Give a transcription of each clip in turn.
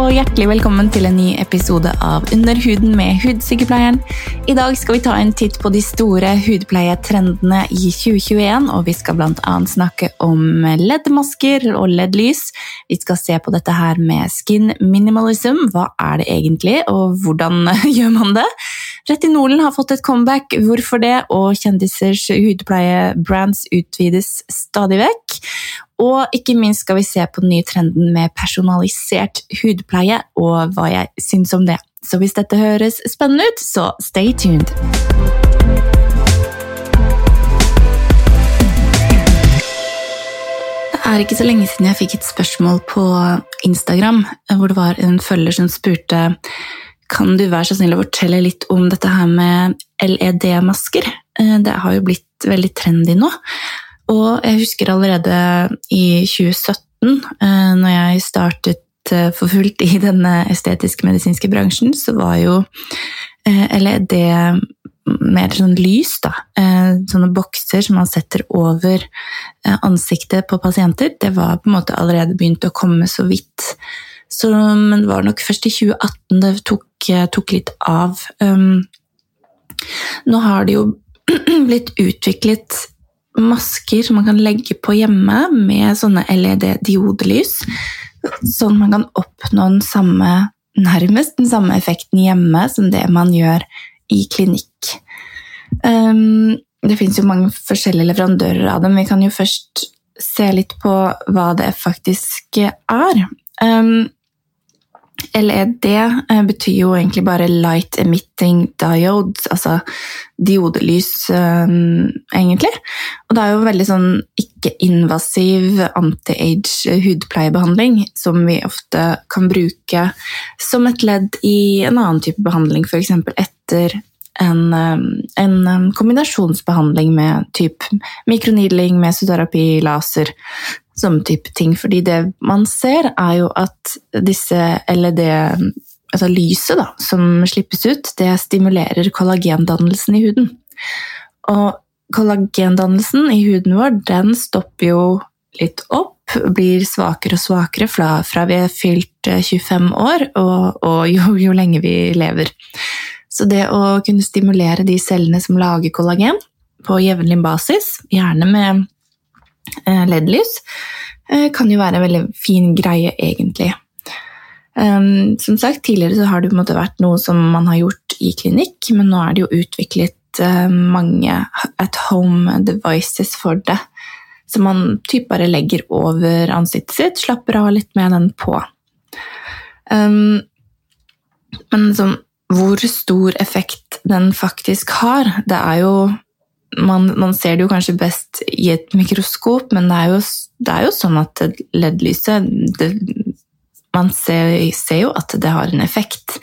og hjertelig velkommen til en ny episode av Under huden med hudsykepleieren. I dag skal vi ta en titt på de store hudpleietrendene i 2021, og vi skal bl.a. snakke om LED-masker og LED-lys. Vi skal se på dette her med skin minimalism. Hva er det egentlig, og hvordan gjør man det? Retinolen har fått et comeback, hvorfor det? Og kjendisers hudpleiebrands utvides stadig vekk. Og ikke minst skal vi se på den nye trenden med personalisert hudpleie, og hva jeg syns om det. Så hvis dette høres spennende ut, så stay tuned! Det er ikke så lenge siden jeg fikk et spørsmål på Instagram, hvor det var en følger som spurte kan du være så snill å fortelle litt om dette her med LED-masker. Det har jo blitt veldig trendy nå. Og jeg husker allerede i 2017, eh, når jeg startet eh, for fullt i denne estetiske medisinske bransjen, så var jo eh, Eller det mer sånn lys, da. Sånne bokser som man setter over ansiktet på pasienter. Det var på en måte allerede begynt å komme så vidt. Så, men det var nok først i 2018 det tok, tok litt av. Um, nå har det jo blitt utviklet masker som man kan legge på hjemme med sånne LED-diodelys. Sånn man kan oppnå den samme, nærmest den samme effekten hjemme som det man gjør i klinikk. Um, det fins jo mange forskjellige leverandører av dem. Vi kan jo først se litt på hva det faktisk er. Um, LED eh, betyr jo egentlig bare Light Emitting Diode, altså diodelys, um, egentlig. Og det er jo veldig sånn ikke-invasiv anti-age hudpleiebehandling som vi ofte kan bruke som et ledd i en annen type behandling, f.eks. etter en, en, kombinasjonsbehandling med typ mikronidling, mesoterapi, laser, sånne type ting. Fordi det man ser, er jo at disse LED Altså lyset da, som slippes ut, det stimulerer kollagendannelsen i huden. Og kollagendannelsen i huden vår, den stopper jo litt opp, blir svakere og svakere fra, fra vi er fylt 25 eh, år og, og jo, jo lenge vi lever. Så det å kunne stimulere de cellene som lager kollagen på jevnlig basis, gjerne med LED-lys, eh, kan jo være en veldig fin greie, egentlig. Um, som sagt, Tidligere så har det på en måte vært noe som man har gjort i klinikk, men nå er det jo utviklet uh, mange at home devices for det. Som man typ bare legger over ansiktet sitt, slapper av litt med den på. Um, men sånn, hvor stor effekt den faktisk har, det er jo man, man, ser det jo kanskje best i et mikroskop, men det er jo, det er jo sånn at LED-lyset Man ser, ser, jo at det har en effekt.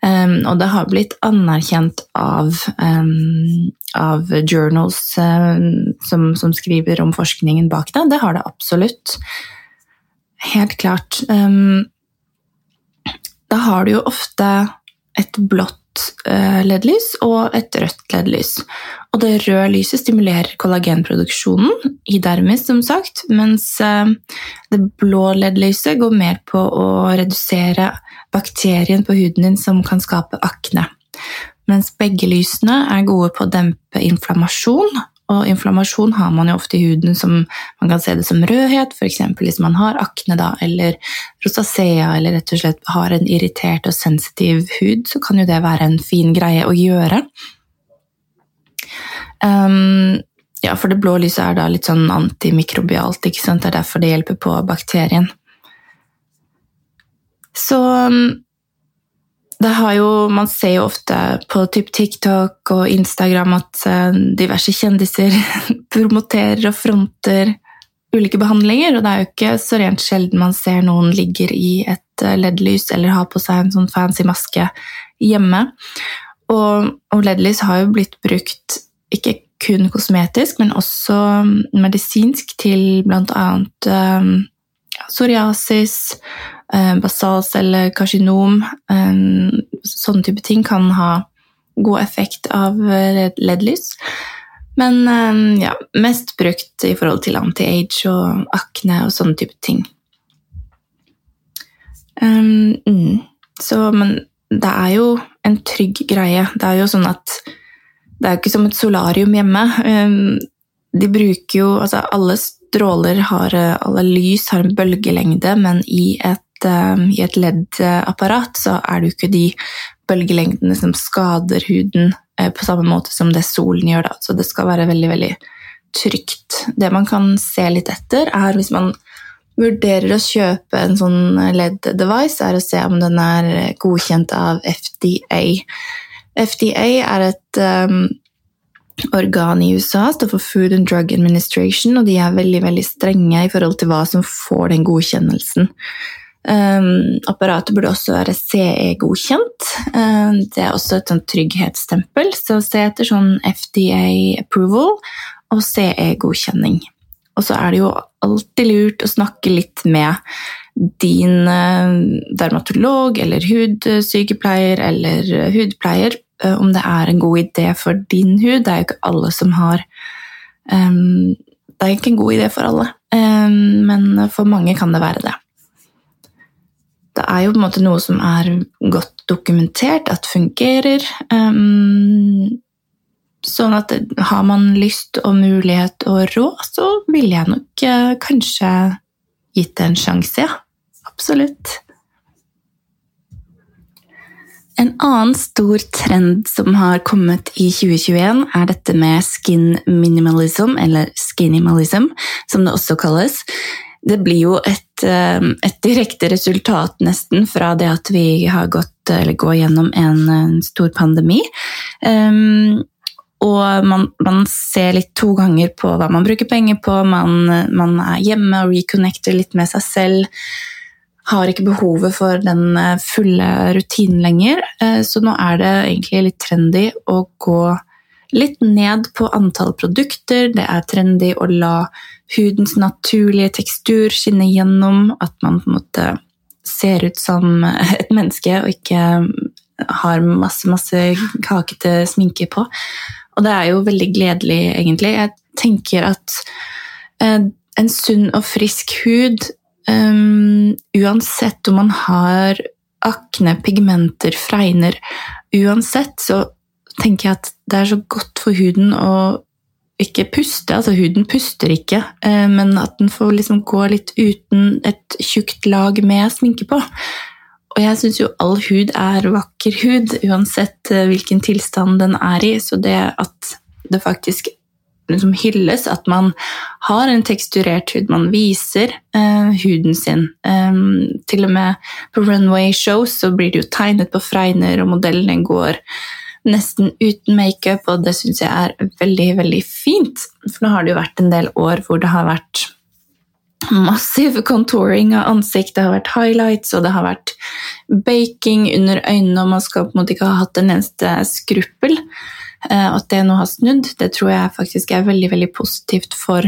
Um, og det har blitt anerkjent av, um, av journals um, som, som, skriver om forskningen bak det. Det har det absolutt. Helt klart. da har du jo ofte et blått Eh, LED-lys og et rødt LED-lys. Og det røde lyset stimulerer kollagenproduksjonen i dermis, som sagt, mens eh, det blå LED-lyset går mer på å redusere bakterien på huden din som kan skape akne. Mens begge lysene er gode på å dempe inflammasjon og inflammasjon har man jo ofte i huden som man kan se det som rødhet, f.eks. hvis man har akne da, eller rosacea eller rett og slett har en irritert og sensitiv hud, så kan jo det være en fin greie å gjøre. Um, ja, for det blå lyset er da litt sånn antimikrobialt, ikke sant? det er derfor det hjelper på bakterien. Så jo, man ser jo ofte på typ TikTok og Instagram at eh, diverse kjendiser promoterer og fronter ulike behandlinger, og det er jo ikke så rent sjelden man ser noen ligger i et eh, LED-lys eller har på seg en sånn fancy maske hjemme. Og, og LED-lys har jo blitt brukt ikke kun kosmetisk, men også medisinsk til bl.a. Um, psoriasis, eh, basalcellekarsinom eh, Sånne type ting kan ha god effekt av LED-lys. Men eh, ja, mest brukt i forhold til anti-age og akne og sånne type ting. Mm. Så, men det er jo en trygg greie. Det er jo sånn at det er ikke som et solarium hjemme. De bruker jo Altså, alle stråler har Alle lys har en bølgelengde, men i et, um, i et LED-apparat så er det jo ikke de bølgelengdene som skader huden uh, på samme måte som det solen gjør. Da. Så det skal være veldig, veldig trygt. Det man kan se litt etter, er hvis man vurderer å kjøpe en sånn LED-device, er å se om den er godkjent av FDA. FDA er et organ i USA, står for Food and Drug Administration, og de er veldig, veldig strenge i forhold til hva som får den godkjennelsen. Um, apparatet burde også være CE-godkjent. Um, det er også et sånn trygghetsstempel, så se etter sånn FDA approval og CE-godkjenning. Og så er det jo alltid lurt å snakke litt med din eh, dermatolog eller hudsykepleier eller hudpleier om det er en god idé for din hud. Det er jo ikke alle som har um, Det er ikke en god idé for alle, um, men for mange kan det være det. Det er jo på en måte noe som er godt dokumentert at fungerer. Um, Sånn at har man lyst og mulighet og råd, så ville jeg nok uh, kanskje gitt det en sjanse, ja. Absolutt. En annen stor trend som har kommet i 2021, er dette med skin minimalism, eller skinimalism, som det også kalles. Det blir jo et, eh, et direkte resultat nesten fra det at vi har gått, eller går gjennom en, en stor pandemi. Um, og man, man, ser litt to ganger på hva man bruker penger på, man, man, er hjemme og reconnecter litt med seg selv. Har ikke behovet for den eh, fulle rutinen lenger. Eh, så nå er det egentlig litt trendy å gå litt ned på antall produkter. Det er trendy å la hudens naturlige tekstur skinne gjennom. At man på en måte ser ut som et menneske og ikke har masse, masse kakete sminke på. Og det er jo veldig gledelig, egentlig. Jeg tenker at en sunn og frisk hud, um, uansett om man har akne, pigmenter, fregner Uansett så tenker jeg at det er så godt for huden å ikke puste. Altså, huden puster ikke, uh, men at den får liksom gå litt uten et tjukt lag med sminke på. Og jeg syns jo all hud er vakker hud, uansett eh, hvilken tilstand den er i. Så det at det faktisk liksom hylles, at man har en teksturert hud, man viser eh, huden sin. Um, til og med på runway-shows så blir det jo tegnet på fregner, og modellene går nesten uten makeup, og det syns jeg er veldig, veldig fint. For nå har det jo vært en del år hvor det har vært massiv contouring av ansikt, det har vært highlights og det har vært baking under øynene, og man skal på en måte ikke ha hatt en eneste skruppel. Eh, at det nå har snudd, det tror jeg faktisk er veldig veldig positivt for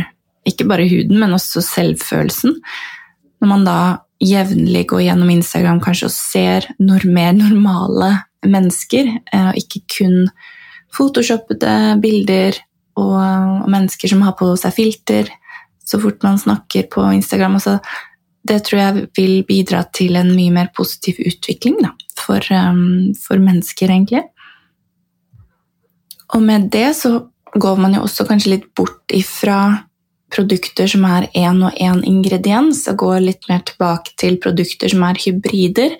ikke bare huden, men også selvfølelsen. Når man da jevnlig går gjennom Instagram kanskje og ser mer normale mennesker, eh, og ikke kun photoshoppede bilder og mennesker som har på seg filter, så fort man snakker på Instagram. Altså, det tror jeg vil bidra til en mye mer positiv utvikling da, for, um, for, mennesker, egentlig. Og med det så går man jo også kanskje litt bort ifra produkter som er én og én ingrediens, og går litt mer tilbake til produkter som er hybrider.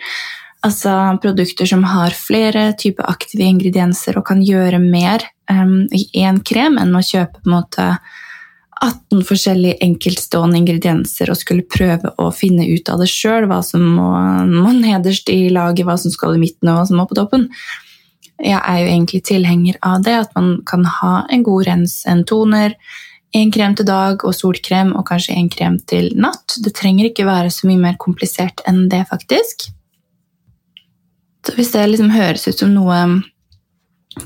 Altså produkter som har flere typer aktive ingredienser og kan gjøre mer um, i én krem enn å kjøpe på en måte 18 forskjellige enkeltstående ingredienser og skulle prøve å finne ut av det sjøl, hva som må, må, nederst i laget, hva som skal i midten og hva som må på toppen. Jeg er jo egentlig tilhenger av det, at man kan ha en god rens, en toner, en krem til dag og solkrem og kanskje en krem til natt. Det trenger ikke være så mye mer komplisert enn det, faktisk. Så hvis det liksom høres ut som noe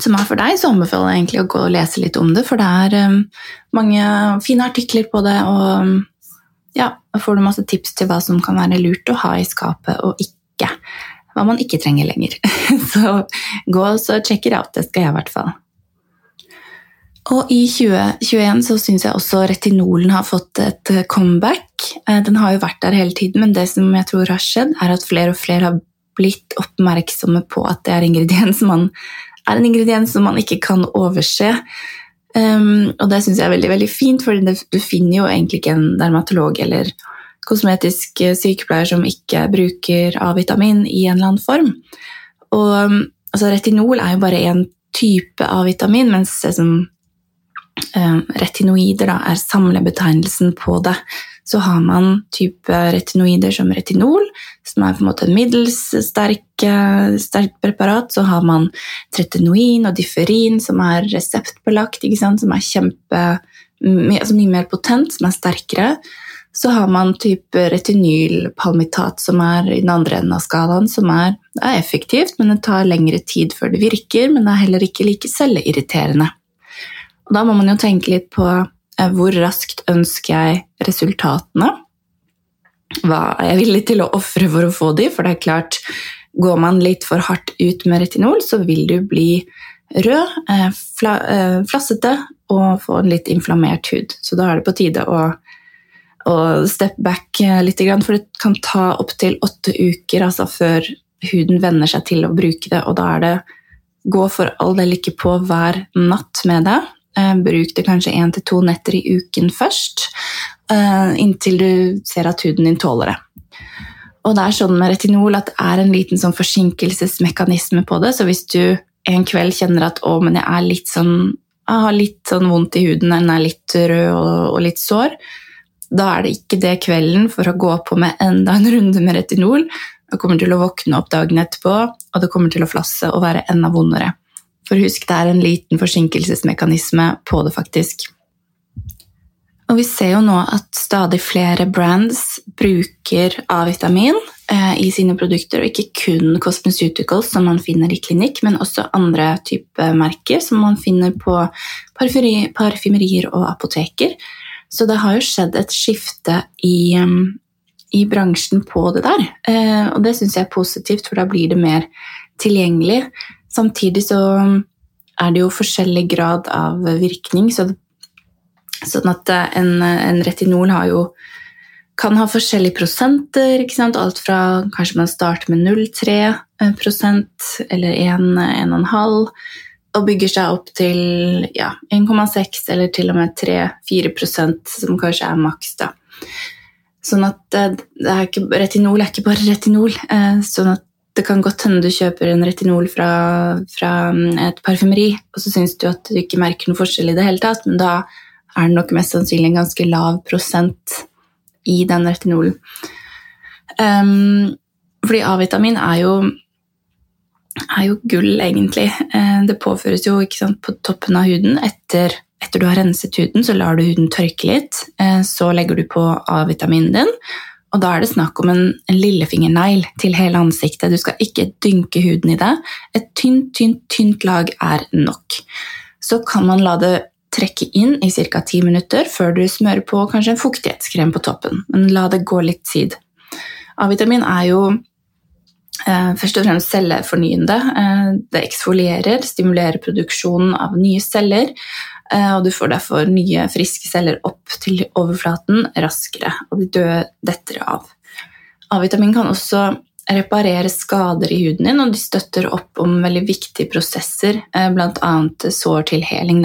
som er for deg, så anbefaler jeg egentlig å gå og lese litt om det, for det er um, mange fine artikler på det, og um, ja, får du masse tips til hva som kan være lurt å ha i skapet og ikke. Hva man ikke trenger lenger. så gå og check it out, det skal jeg i hvert fall. Og i 2021 så syns jeg også retinolen har fått et comeback. Eh, den har jo vært der hele tiden, men det som jeg tror har skjedd, er at flere og flere har blitt oppmerksomme på at det er, ingrediens man, er en ingrediens som man ikke kan overse. Um, og det syns jeg er veldig veldig fint, for du finner jo egentlig ikke en dermatolog eller kosmetisk sykepleier som ikke bruker A-vitamin i en eller annen form. Og altså, retinol er jo bare én type A-vitamin, mens liksom, retinoider da, er samlebetegnelsen på det. Så har man type retinoider som retinol, som er på en måte en middels sterk, sterkt preparat. Så har man tretinoin og differin, som er reseptbelagt, som er kjempe, altså mye mer potent, som er sterkere. Så har man type retinylpalmitat, som er i den andre enden av skalaen, som er, er effektivt, men det tar lengre tid før det virker, men det er heller ikke like celleirriterende. Og da må man jo tenke litt på Eh, hvor raskt ønsker jeg resultatene? Hva er jeg villig til å ofre for å få de? For det er klart, går man litt for hardt ut med retinol, så vil du bli rød, eh, eh, flassete og få en litt inflammert hud. Så da er det på tide å, å step back litt, for det kan ta opptil åtte uker altså, før huden venner seg til å bruke det, og da er det gå for all del ikke på hver natt med det. Eh, bruk det kanskje én til to netter i uken først, eh, inntil du ser at huden din tåler det. Og det er sånn med retinol at det er en liten sånn forsinkelsesmekanisme på det, så hvis du en kveld kjenner at 'å, men jeg litt sånn, jeg har litt sånn vondt i huden, den er litt rød og, og litt sår', da er det ikke det kvelden for å gå på med enda en runde med retinol. Du kommer til å våkne opp dagen etterpå, og det kommer til å flasse og være enda vondere. For husk, det er en liten forsinkelsesmekanisme på det, faktisk. Og vi ser jo nå at stadig flere brands bruker A-vitamin eh, i sine produkter, og ikke kun Cosmeceuticals som man finner i klinikk, men også andre typer merker som man finner på parfymerier og apoteker. Så det har jo skjedd et skifte i, i bransjen på det der, eh, og det syns jeg er positivt, for da blir det mer tilgjengelig. Samtidig så er det jo forskjellig grad av virkning, så, sånn at en, en, retinol jo kan ha forskjellige prosenter. Alt fra kanskje man starter med 0,3% eller 1,5 og bygger seg opp til ja, 1,6 eller til og med 3-4% som kanskje er maks. da. Sånn at er ikke, retinol er ikke bare retinol. Eh, sånn at det kan godt hende du kjøper en retinol fra, fra mm, et parfymeri, og så syns du at du ikke merker noe forskjell i det hele tatt, men da er det nok mest sannsynlig en ganske lav prosent i den retinolen. Um, fordi A-vitamin er jo, er jo gull, egentlig. Uh, det påføres jo sant, på toppen av huden. Etter, etter, du har renset huden, så lar du huden tørke litt. Uh, så legger du på A-vitaminen din, og da er det snakk om en, en lillefingernegl til hele ansiktet. Du skal ikke dynke huden i det. Et tynt, tynt, tynt lag er nok. Så kan man la det trekke inn i ca. ti minutter før du smører på kanskje en fuktighetskrem på toppen. Men la det gå litt tid. A-vitamin er jo eh, først og fremst cellefornyende. Eh, det eksfolierer, stimulerer produksjonen av nye celler Eh, og du får derfor nye, friske celler opp til overflaten raskere, og de døde detter av. A-vitamin kan også reparere skader i huden din, og de støtter opp om veldig viktige prosesser, eh, bl.a. sårtilheling.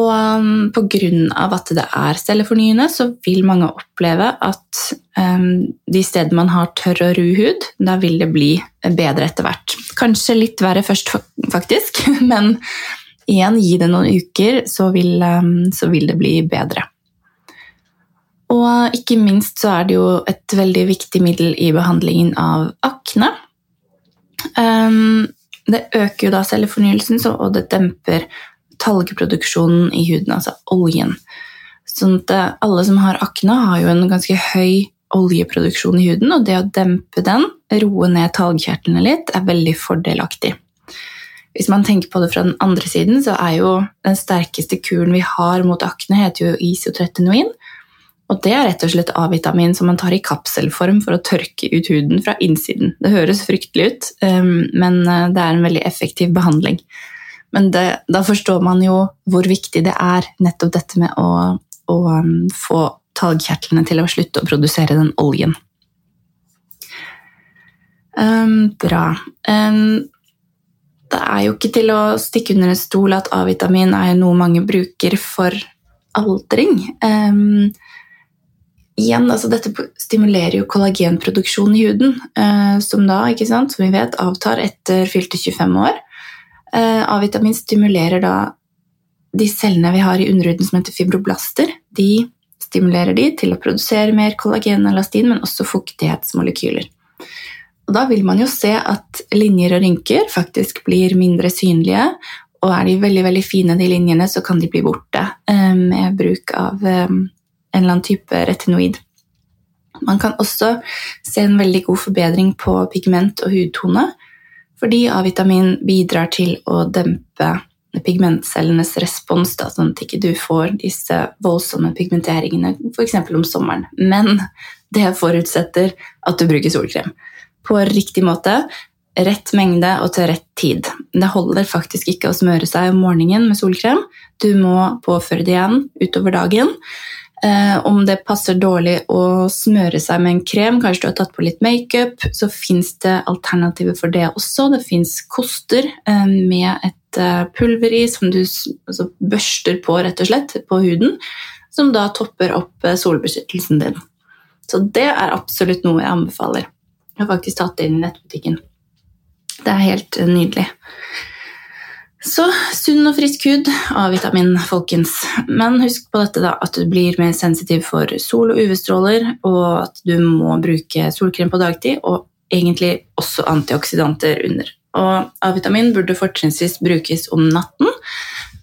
Og um, pga. at det er cellefornyende, så vil mange oppleve at um, de stedene man har tørr og ru hud, da vil det bli bedre etter hvert. Kanskje litt verre først, faktisk, men igjen, gi det noen uker, så vil, um, så vil, det bli bedre. Og ikke minst så er det jo et veldig viktig middel i behandlingen av akne. Um, det øker jo da cellefornyelsen, og det demper talgeproduksjonen i huden, altså oljen. Sånn at eh, alle som har akne, har jo en ganske høy oljeproduksjon i huden, og det å dempe den, roe ned talgkjertlene litt, er veldig fordelaktig. Hvis man tenker på det fra den andre siden, så er jo den sterkeste kuren vi har mot akne, heter jo isotretinoin. Og det er rett og slett A-vitamin som man tar i kapselform for å tørke ut huden fra innsiden. Det høres fryktelig ut, um, men uh, det er en veldig effektiv behandling. Men det, da forstår man jo hvor viktig det er nettopp dette med å, å um, få talgkjertlene til å slutte å produsere den oljen. Um, bra. Um, det er jo ikke til å stikke under en stol at A-vitamin er noe mange bruker for aldring. Um, igjen, altså dette stimulerer jo kollagenproduksjon i huden, uh, som da, ikke sant, som vi vet, avtar etter fylte 25 år. Uh, A-vitamin stimulerer da de cellene vi har i underhuden som heter fibroblaster. De stimulerer de til å produsere mer kollagen og elastin, men også fuktighetsmolekyler. Og da vil man jo se at linjer og rynker faktisk blir mindre synlige. Og er de veldig veldig fine, de linjene, så kan de bli borte eh, med bruk av eh, en eller annen type retinoid. Man kan også se en veldig god forbedring på pigment og hudtone, fordi A-vitamin bidrar til å dempe pigmentcellenes respons, da, sånn at ikke du får disse voldsomme pigmenteringene f.eks. om sommeren. Men det forutsetter at du bruker solkrem på riktig måte, rett mengde og til rett tid. Det holder faktisk ikke å smøre seg om morgenen med solkrem. Du må påføre det igjen utover dagen. Eh, om det passer dårlig å smøre seg med en krem, kanskje du har tatt på litt makeup, så fins det alternativer for det også. Det fins koster eh, med et eh, pulver i som du altså, børster på rett og slett på huden, som da topper opp solbeskyttelsen din. Så det er absolutt noe jeg anbefaler. Jeg har faktisk tatt det inn i nettbutikken. Det er helt nydelig. Så sunn og frisk hud, A-vitamin, folkens. Men husk på dette da, at du blir mer sensitiv for sol- og UV-stråler, og at du må bruke solkrem på dagtid, og egentlig også antioksidanter under. Og A-vitamin burde fortrinnsvis brukes om natten,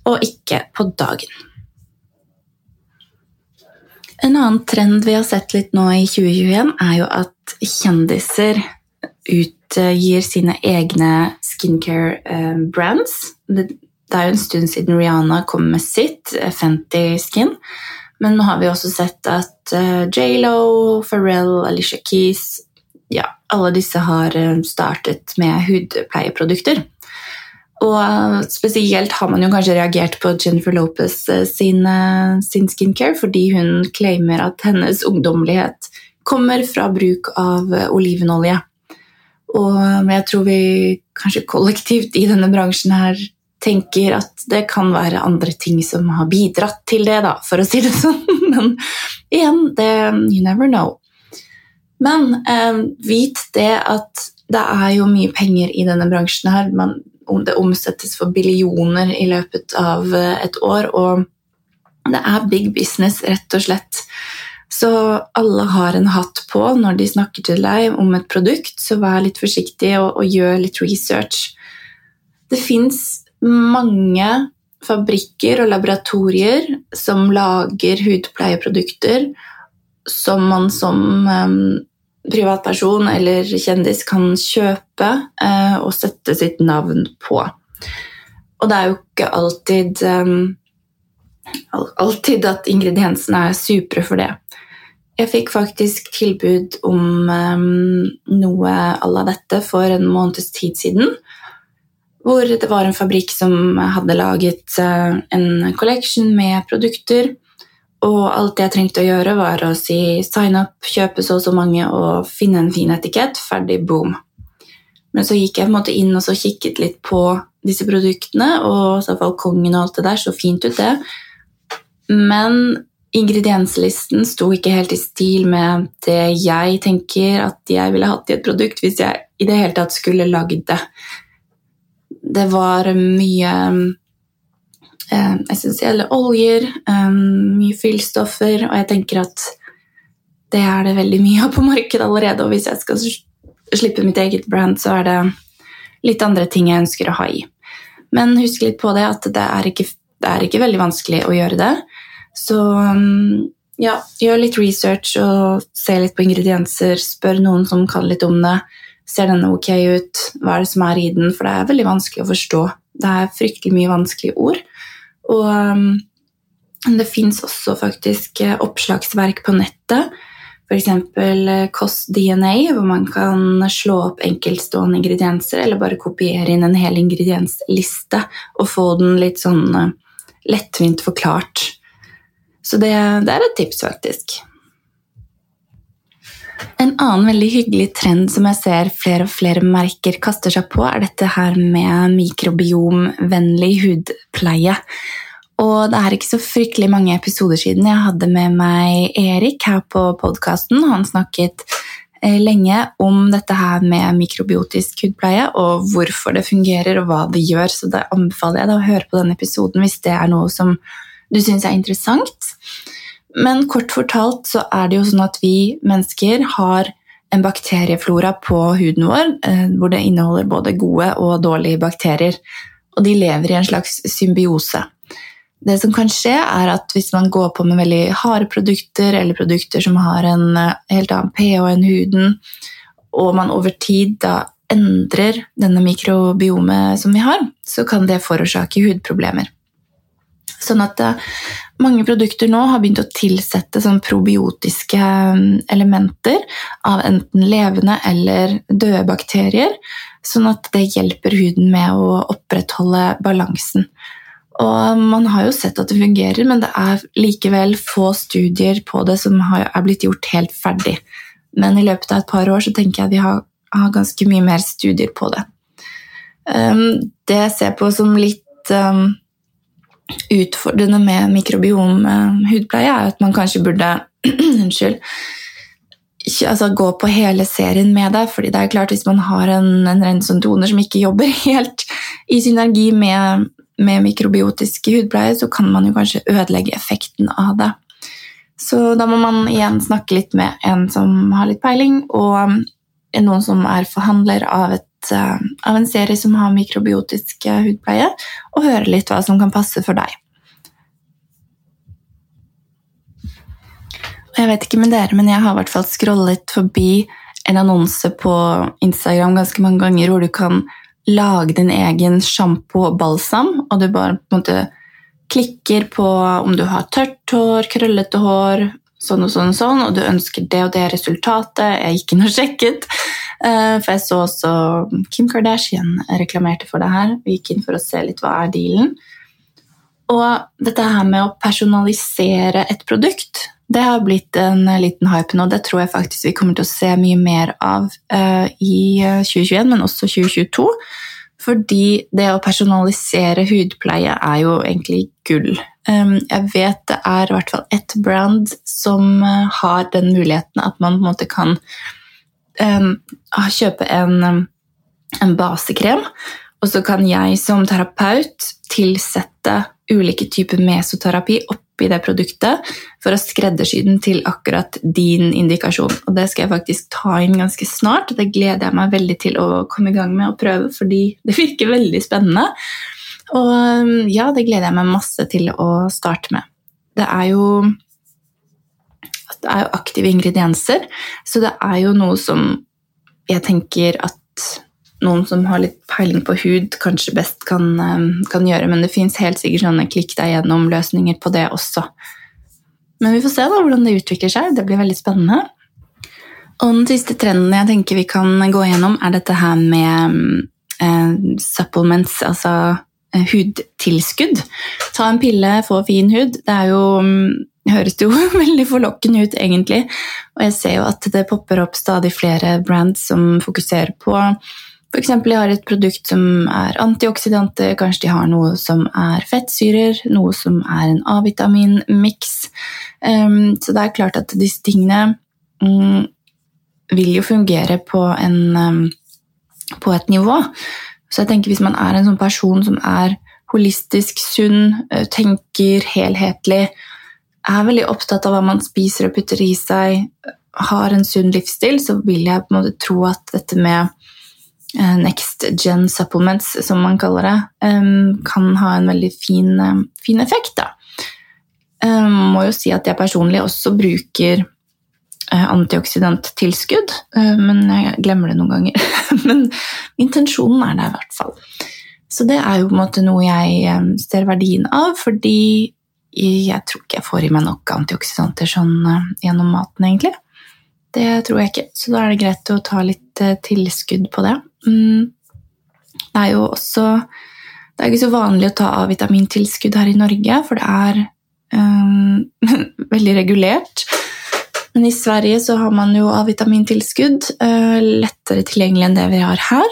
og ikke på dagen. En annen trend vi har sett litt nå i 2021, er jo at kjendiser utgir sine egne skincare-brands. Det, det er jo en stund siden Rihanna kom med sitt, eh, Fenty Skin. Men nå har vi også sett at eh, J.Lo, Pharrell, Alicia Keys ja, Alle disse har startet med hudpleieprodukter. Og spesielt har man jo kanskje reagert på Jennifer Lopez eh, sin, eh, sin skincare, fordi hun claimer at hennes ungdommelighet kommer fra bruk av eh, olivenolje. Og jeg tror vi kanskje kollektivt i denne bransjen her tenker at det kan være andre ting som har bidratt til det, da, for å si det sånn. Men igjen, det, you never know. Men eh, vit det at det er jo mye penger i denne bransjen her. Man, det omsettes for billioner i løpet av eh, et år, og det er big business, rett og slett. Så alle har en hatt på når de snakker til deg om et produkt, så vær litt forsiktig og, og gjør litt research. Det fins mange fabrikker og laboratorier som lager hudpleieprodukter som man som um, privatperson eller kjendis kan kjøpe uh, og sette sitt navn på. Og det er jo ikke alltid um, alltid at ingrediensene er supre for det. Jeg fikk faktisk tilbud om um, noe à la dette for en måneds tid siden. Hvor det var en fabrikk som hadde laget uh, en collection med produkter og alt jeg trengte å gjøre, var å si sign up, kjøpe så og så mange og finne en fin etikett. Ferdig, boom. Men så gikk jeg på en måte inn og så kikket litt på disse produktene, og så balkongen og alt det der så fint ut, det. Men ingredienslisten sto ikke helt i stil med det jeg tenker at jeg ville hatt i et produkt hvis jeg i det hele tatt skulle lagd det. Det var mye eh, essensielle oljer, eh, mye fyllstoffer, og jeg tenker at det er det veldig mye av på markedet allerede. Og hvis jeg skal slippe mitt eget brand, så er det litt andre ting jeg ønsker å ha i. Men husk litt på det at det er ikke, det er ikke veldig vanskelig å gjøre det. Så mm, ja, gjør litt research og se litt på ingredienser. Spør noen som kan litt om det. Ser denne ok ut? Hva er det som er i den? For det er veldig vanskelig å forstå. Det er fryktelig mye vanskelige ord. Og um, det fins også faktisk eh, oppslagsverk på nettet F.eks. kost-DNA, hvor man kan slå opp enkeltstående ingredienser, eller bare kopiere inn en hel ingrediensliste og få den litt sånn lettvint forklart. Så det, det er et tips, faktisk. En annen veldig hyggelig trend som jeg ser flere og flere merker kaster seg på, er dette her med mikrobiomvennlig hudpleie. Og det er ikke så fryktelig mange episoder siden jeg hadde med meg Erik her på podkasten. Han snakket eh, lenge om dette her med mikrobiotisk hudpleie og hvorfor det fungerer og hva det gjør, så da anbefaler jeg deg å høre på denne episoden hvis det er noe som du syns er interessant. Men kort fortalt så er det jo sånn at vi mennesker har en bakterieflora på huden vår eh, hvor det inneholder både gode og dårlige bakterier. Og de lever i en slags symbiose. Det som kan skje, er at hvis man går på med veldig harde produkter, eller produkter som har en eh, helt annen pH enn huden, og man over tid da endrer denne mikrobiomet som vi har, så kan det forårsake hudproblemer. Sånn at eh, mange produkter nå har begynt å tilsette sånn probiotiske mm, elementer av enten levende eller døde bakterier, sånn at det hjelper huden med å opprettholde balansen. Og man har jo sett at det fungerer, men det er likevel få studier på det som er blitt gjort helt ferdig. Men i løpet av et par år så tenker jeg vi har, har ganske mye mer studier på det. Um, det jeg ser på som litt utfordrende med mikrobiom hudpleie, er at man kanskje burde Unnskyld. Altså, gå på hele serien med det. fordi det er klart Hvis man har en, en rensedoner som ikke jobber helt i synergi med, med mikrobiotisk hudpleie, så kan man jo kanskje ødelegge effekten av det. Så da må man igjen snakke litt med en som har litt peiling, og noen som er forhandler av et av en serie som har mikrobiotisk eh, hudpleie, og høre litt hva som kan passe for deg. Jeg vet ikke med dere, men jeg har i hvert fall scrollet forbi en annonse på Instagram ganske mange ganger hvor du kan lage din egen sjampo og balsam, og du bare på en måte klikker på om du har tørt hår, krøllete hår, sånn og sånn og sånn, og du ønsker det og det resultatet. Jeg gikk inn og sjekket. Eh, for jeg så også Kim Kardashian reklamerte for det her. Vi gikk inn for å se litt hva er dealen. Og dette her med å personalisere et produkt, det har blitt en liten hype nå. Det tror jeg faktisk vi kommer til å se mye mer av uh, i 2021, eh, men også 2022. Fordi det å personalisere hudpleie er jo egentlig gull. Jeg vet det er i hvert fall ett brand som har den muligheten at man på en måte kan kjøpe en, en basekrem, og så kan jeg som terapeut tilsette ulike typer mesoterapi oppi det produktet for å skreddersy den til akkurat din indikasjon. Og det skal jeg faktisk ta inn ganske snart, og det gleder jeg meg veldig til å komme i gang med og prøve, fordi det virker veldig spennende. Og ja, det gleder jeg meg masse til å starte med. Det er jo det er jo aktive ingredienser, så det er jo noe som jeg tenker at noen som har litt peiling på hud, kanskje best kan, eh, kan gjøre, men det fins helt sikkert sånne klikk deg gjennom-løsninger på det også. Men vi får se da hvordan det utvikler seg. Det blir veldig spennende. Og den siste trenden jeg tenker vi kan gå gjennom, er dette her med eh, supplements, altså hudtilskudd. Ta en pille, få fin hud. Det er jo mm, høres jo veldig forlokkende ut, egentlig. Og jeg ser jo at det popper opp stadig flere brands som fokuserer på F.eks. de har et produkt som er antioksidanter, kanskje de har noe som er fettsyrer, noe som er en A-vitaminmiks. Um, så det er klart at disse tingene um, vil jo fungere på, en, um, på et nivå. Så jeg tenker hvis man er en sånn person som er holistisk sunn, eh, tenker helhetlig, er veldig opptatt av hva man spiser og putter i seg, har en sunn livsstil, så vil jeg på en måte tro at dette med eh, next gen supplements, som man kaller det, kan ha en veldig fin, eh, fin effekt. Da. Jeg må jo si at jeg personlig også bruker antioksidanttilskudd, men jeg glemmer det noen ganger. men intensjonen er der i hvert fall. Så det er jo på en måte noe jeg ser verdien av, fordi jeg tror ikke jeg får i meg nok antioksidanter sånn gjennom maten, egentlig. Det tror jeg ikke, så da er det greit å ta litt eh, tilskudd på det. Mm. Det er jo også Det er ikke så vanlig å ta A-vitamintilskudd her i Norge, for det er um, veldig regulert. Men i Sverige så har man jo A-vitamintilskudd uh, lettere tilgjengelig enn det vi har her.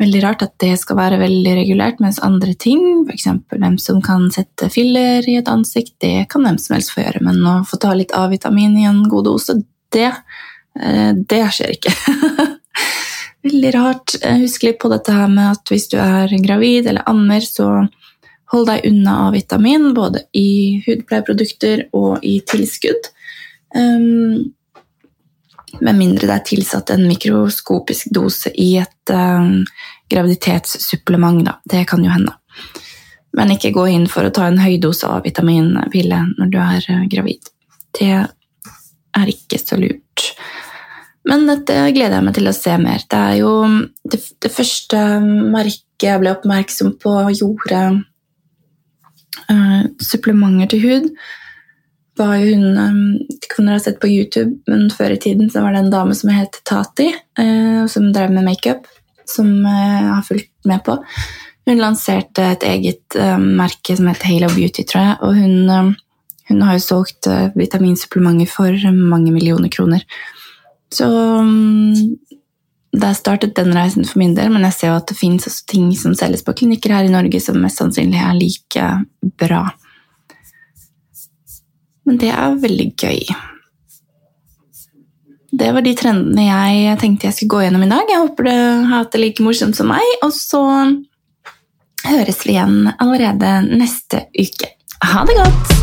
Veldig rart at det skal være veldig regulert, mens andre ting, f.eks. hvem som kan sette filler i et ansikt, det kan hvem som helst få gjøre. Men å få ta litt A-vitamin i en god dose, det, uh, det skjer ikke. Veldig rart. Husk litt på dette her med at hvis du er gravid eller ammer, så hold deg unna A-vitamin, både i hudpleieprodukter og i tilskudd. Um, med mindre det er tilsatt en mikroskopisk dose i et um, graviditetssupplement, da. Det kan jo hende. Men ikke gå inn for å ta en høy dose av vitaminpille når du er uh, gravid. Det er ikke så lurt. Men dette gleder jeg meg til å se mer. Det er jo det, det første merket jeg ble oppmerksom på, gjorde uh, supplementer til hud. Var jo hun um, Ikke om dere har sett på YouTube, men før i tiden så var det en dame som het Tati, uh, som drev med makeup, som jeg har fulgt med på. Hun lanserte et eget merke som het Halo Beauty, tror jeg. Og hun, hun har jo solgt vitaminsupplementer for mange millioner kroner. Så der det startet den reisen for min del, men jeg ser jo at det også ting som selges på klinikker her i Norge som mest sannsynlig er like bra. Men det er veldig gøy. Det var de trendene jeg tenkte jeg skulle gå gjennom i dag. Jeg håper du har hatt det like morsomt som meg, og så høres vi igjen allerede neste uke. Ha det godt!